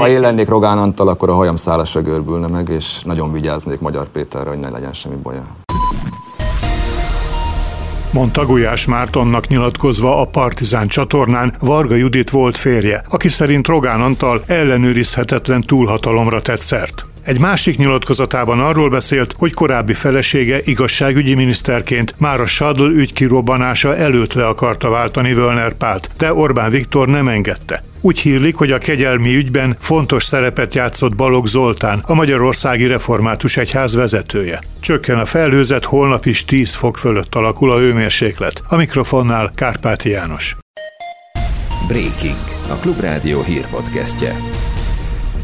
Ha én lennék Rogán Antal, akkor a hajam szálasra görbülne meg, és nagyon vigyáznék Magyar Péterre, hogy ne legyen semmi baja. Mondta Gulyás Mártonnak nyilatkozva a Partizán csatornán Varga Judit volt férje, aki szerint Rogán Antal ellenőrizhetetlen túlhatalomra tett szert. Egy másik nyilatkozatában arról beszélt, hogy korábbi felesége igazságügyi miniszterként már a Sadl ügy kirobbanása előtt le akarta váltani Völner Pált, de Orbán Viktor nem engedte. Úgy hírlik, hogy a kegyelmi ügyben fontos szerepet játszott Balog Zoltán, a Magyarországi Református Egyház vezetője. Csökken a felhőzet, holnap is 10 fok fölött alakul a hőmérséklet. A mikrofonnál Kárpáti János. Breaking, a Klubrádió hírpodcastje.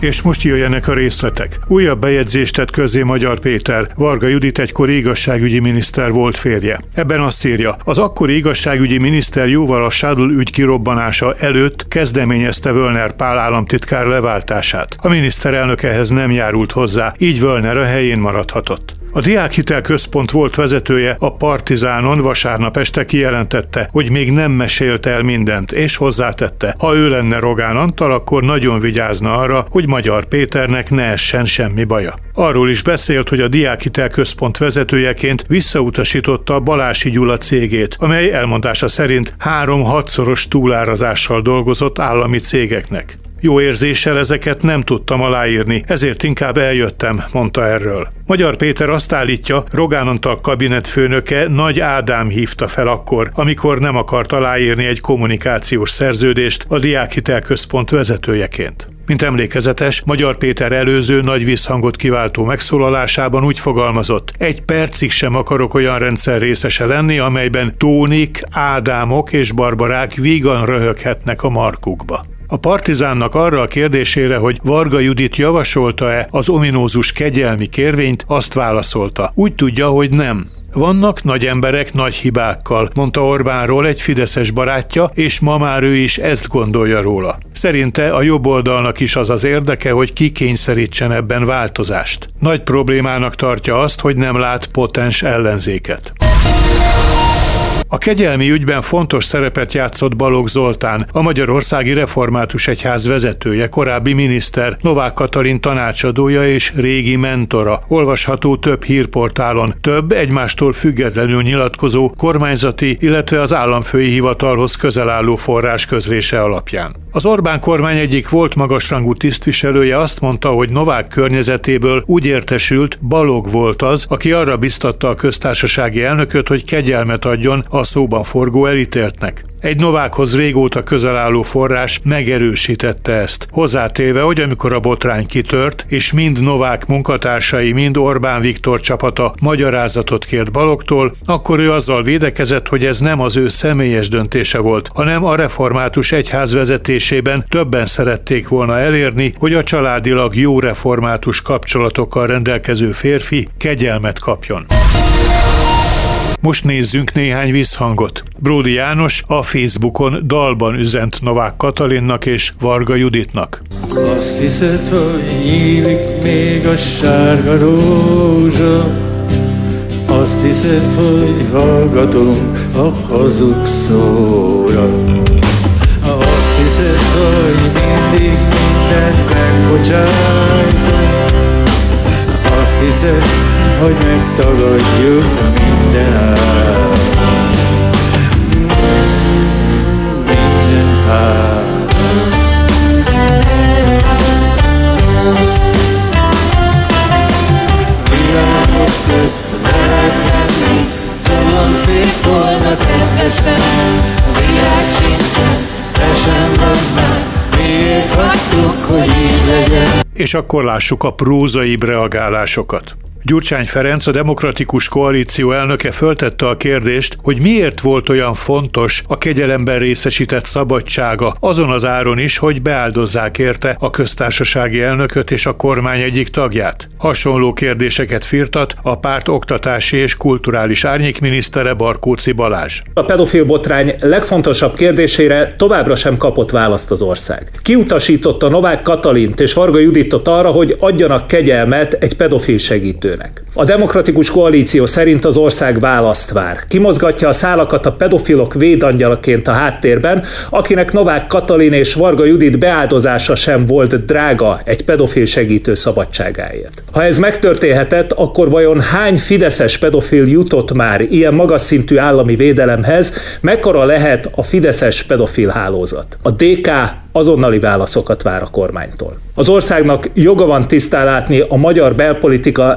És most jöjjenek a részletek. Újabb bejegyzést tett közé Magyar Péter, Varga Judit egykori igazságügyi miniszter volt férje. Ebben azt írja, az akkori igazságügyi miniszter jóval a Sádl ügy kirobbanása előtt kezdeményezte Völner Pál államtitkár leváltását. A miniszterelnök ehhez nem járult hozzá, így Völner a helyén maradhatott. A Diákhitel Központ volt vezetője a Partizánon vasárnap este kijelentette, hogy még nem mesélt el mindent, és hozzátette, ha ő lenne Rogán Antal, akkor nagyon vigyázna arra, hogy Magyar Péternek ne essen semmi baja. Arról is beszélt, hogy a Diákhitel Központ vezetőjeként visszautasította a Balási Gyula cégét, amely elmondása szerint három hatszoros túlárazással dolgozott állami cégeknek. Jó érzéssel ezeket nem tudtam aláírni, ezért inkább eljöttem, mondta erről. Magyar Péter azt állítja, Rogán Antal kabinetfőnöke Nagy Ádám hívta fel akkor, amikor nem akart aláírni egy kommunikációs szerződést a Diákhitel Központ vezetőjeként. Mint emlékezetes, Magyar Péter előző nagy visszhangot kiváltó megszólalásában úgy fogalmazott, egy percig sem akarok olyan rendszer részese lenni, amelyben Tónik, Ádámok és Barbarák vígan röhöghetnek a markukba. A Partizánnak arra a kérdésére, hogy Varga Judit javasolta-e az ominózus kegyelmi kérvényt, azt válaszolta. Úgy tudja, hogy nem. Vannak nagy emberek nagy hibákkal, mondta Orbánról egy fideszes barátja, és ma már ő is ezt gondolja róla. Szerinte a jobb oldalnak is az az érdeke, hogy kikényszerítsen ebben változást. Nagy problémának tartja azt, hogy nem lát potens ellenzéket. A kegyelmi ügyben fontos szerepet játszott Balogh Zoltán, a Magyarországi Református Egyház vezetője, korábbi miniszter, Novák Katalin tanácsadója és régi mentora. Olvasható több hírportálon, több egymástól függetlenül nyilatkozó kormányzati, illetve az államfői hivatalhoz közel álló forrás közlése alapján. Az Orbán kormány egyik volt magasrangú tisztviselője azt mondta, hogy Novák környezetéből úgy értesült, Balog volt az, aki arra biztatta a köztársasági elnököt, hogy kegyelmet adjon a szóban forgó elítéltnek. Egy Novákhoz régóta közel álló forrás megerősítette ezt, hozzátéve, hogy amikor a botrány kitört, és mind Novák munkatársai, mind Orbán Viktor csapata magyarázatot kért Balogtól, akkor ő azzal védekezett, hogy ez nem az ő személyes döntése volt, hanem a református egyház vezetésében többen szerették volna elérni, hogy a családilag jó református kapcsolatokkal rendelkező férfi kegyelmet kapjon. Most nézzünk néhány visszhangot. Bródi János a Facebookon dalban üzent Novák Katalinnak és Varga Juditnak. Azt hiszed, hogy nyílik még a sárga rózsa, azt hiszed, hogy hallgatunk a hazug szóra. Azt hiszed, hogy mindig mindent megbocsájtok, azt hiszed, hogy megtagadjuk minden ár. Minden ár. Világok a világ sincsen, te sem vagy már, miért? És akkor lássuk a prózaibb reagálásokat. Gyurcsány Ferenc, a Demokratikus Koalíció elnöke föltette a kérdést, hogy miért volt olyan fontos a kegyelemben részesített szabadsága, azon az áron is, hogy beáldozzák érte a köztársasági elnököt és a kormány egyik tagját. Hasonló kérdéseket firtat a párt oktatási és kulturális árnyékminisztere Barkóci Balázs. A pedofil botrány legfontosabb kérdésére továbbra sem kapott választ az ország. Kiutasította Novák Katalint és Varga Juditot arra, hogy adjanak kegyelmet egy pedofil segítőnek. A demokratikus koalíció szerint az ország választ vár. Kimozgatja a szálakat a pedofilok védangyalaként a háttérben, akinek Novák Katalin és Varga Judit beáldozása sem volt drága egy pedofil segítő szabadságáért. Ha ez megtörténhetett, akkor vajon hány fideszes pedofil jutott már ilyen magas szintű állami védelemhez, mekkora lehet a fideszes pedofil hálózat? A DK azonnali válaszokat vár a kormánytól. Az országnak joga van tisztán látni a magyar belpolitika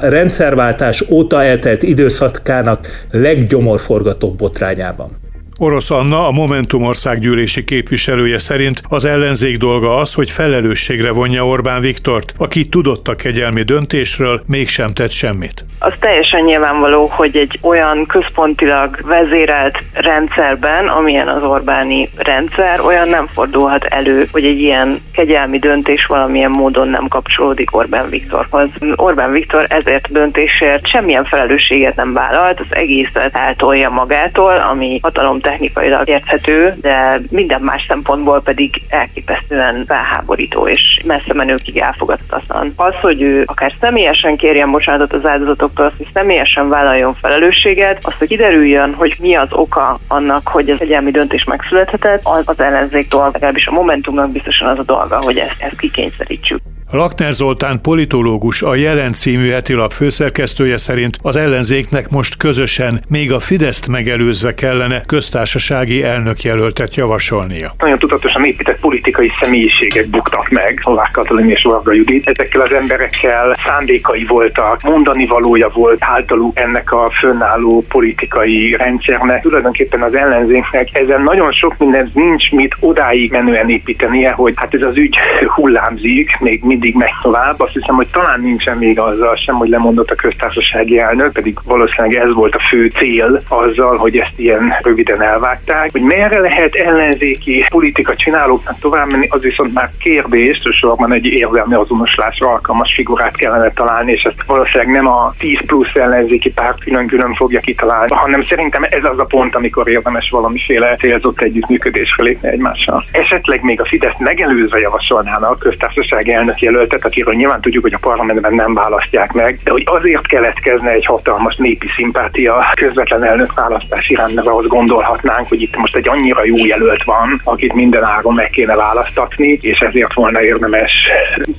rendszerváltás óta eltelt időszakának leggyomorforgatóbb botrányában. Orosz Anna, a Momentum országgyűlési képviselője szerint az ellenzék dolga az, hogy felelősségre vonja Orbán Viktort, aki tudott a kegyelmi döntésről, mégsem tett semmit. Az teljesen nyilvánvaló, hogy egy olyan központilag vezérelt rendszerben, amilyen az Orbáni rendszer, olyan nem fordulhat elő, hogy egy ilyen kegyelmi döntés valamilyen módon nem kapcsolódik Orbán Viktorhoz. Orbán Viktor ezért döntésért semmilyen felelősséget nem vállalt, az egészet eltolja magától, ami hatalom technikailag érthető, de minden más szempontból pedig elképesztően felháborító és messze menőkig elfogadhatatlan. Az, hogy ő akár személyesen kérjen bocsánatot az áldozatoktól, azt, hogy személyesen vállaljon felelősséget, azt, hogy kiderüljön, hogy mi az oka annak, hogy ez egyelmi döntés megszülethetett, az, az ellenzék dolga, legalábbis a Momentumnak biztosan az a dolga, hogy ezt, ezt kikényszerítsük. Lakner Zoltán politológus, a Jelen című hetilap főszerkesztője szerint az ellenzéknek most közösen, még a Fideszt megelőzve kellene köztársasági elnökjelöltet javasolnia. Nagyon tudatosan épített politikai személyiségek buktak meg, Novák Katalin és Varga Judit. Ezekkel az emberekkel szándékai voltak, mondani valója volt általuk ennek a fönnálló politikai rendszernek. Tulajdonképpen az ellenzéknek ezen nagyon sok minden nincs mit odáig menően építenie, hogy hát ez az ügy hullámzik, még mindig megy tovább. Azt hiszem, hogy talán nincsen még azzal sem, hogy lemondott a köztársasági elnök, pedig valószínűleg ez volt a fő cél azzal, hogy ezt ilyen röviden elvágták. Hogy merre lehet ellenzéki politika csinálóknak tovább menni, az viszont már kérdés, sorban egy érzelmi azonoslásra alkalmas figurát kellene találni, és ezt valószínűleg nem a 10 plusz ellenzéki párt külön-külön fogja kitalálni, hanem szerintem ez az a pont, amikor érdemes valamiféle célzott együttműködésre lépni egymással. Esetleg még a Fidesz megelőzve javasolnának a köztársasági elnök jelöltet, akiről nyilván tudjuk, hogy a parlamentben nem választják meg, de hogy azért keletkezne egy hatalmas népi szimpátia közvetlen elnök választás iránt, mert ahhoz gondolhatnánk, hogy itt most egy annyira jó jelölt van, akit minden áron meg kéne választatni, és ezért volna érdemes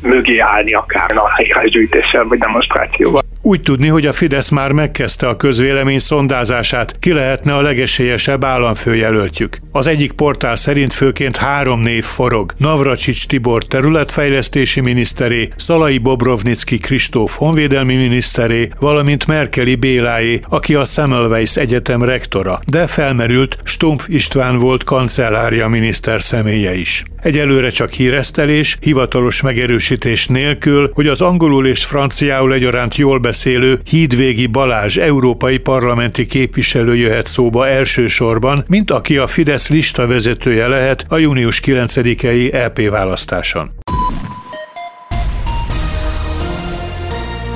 mögé állni akár a írásgyűjtéssel vagy demonstrációval. Úgy tudni, hogy a Fidesz már megkezdte a közvélemény szondázását, ki lehetne a legesélyesebb államfőjelöltjük. Az egyik portál szerint főként három név forog. Navracsics Tibor területfejlesztési miniszteré, Szalai Bobrovnicki Kristóf honvédelmi miniszteré, valamint Merkeli Béláé, aki a Semmelweis Egyetem rektora, de felmerült Stumpf István volt kancellária miniszter személye is. Egyelőre csak híresztelés, hivatalos megerősítés nélkül, hogy az angolul és franciául egyaránt jól beszélő Hídvégi Balázs európai parlamenti képviselő jöhet szóba elsősorban, mint aki a Fidesz lista vezetője lehet a június 9-i EP választáson.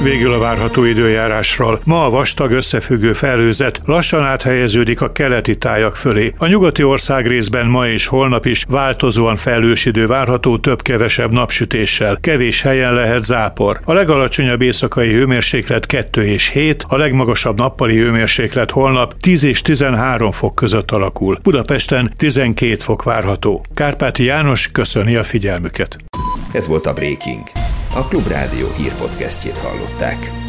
Végül a várható időjárásról. Ma a vastag összefüggő felőzet lassan áthelyeződik a keleti tájak fölé. A nyugati ország részben ma és holnap is változóan felős idő várható több-kevesebb napsütéssel. Kevés helyen lehet zápor. A legalacsonyabb éjszakai hőmérséklet 2 és 7, a legmagasabb nappali hőmérséklet holnap 10 és 13 fok között alakul. Budapesten 12 fok várható. Kárpáti János köszöni a figyelmüket. Ez volt a Breaking. A Klubrádió hírpodcastjét hallották.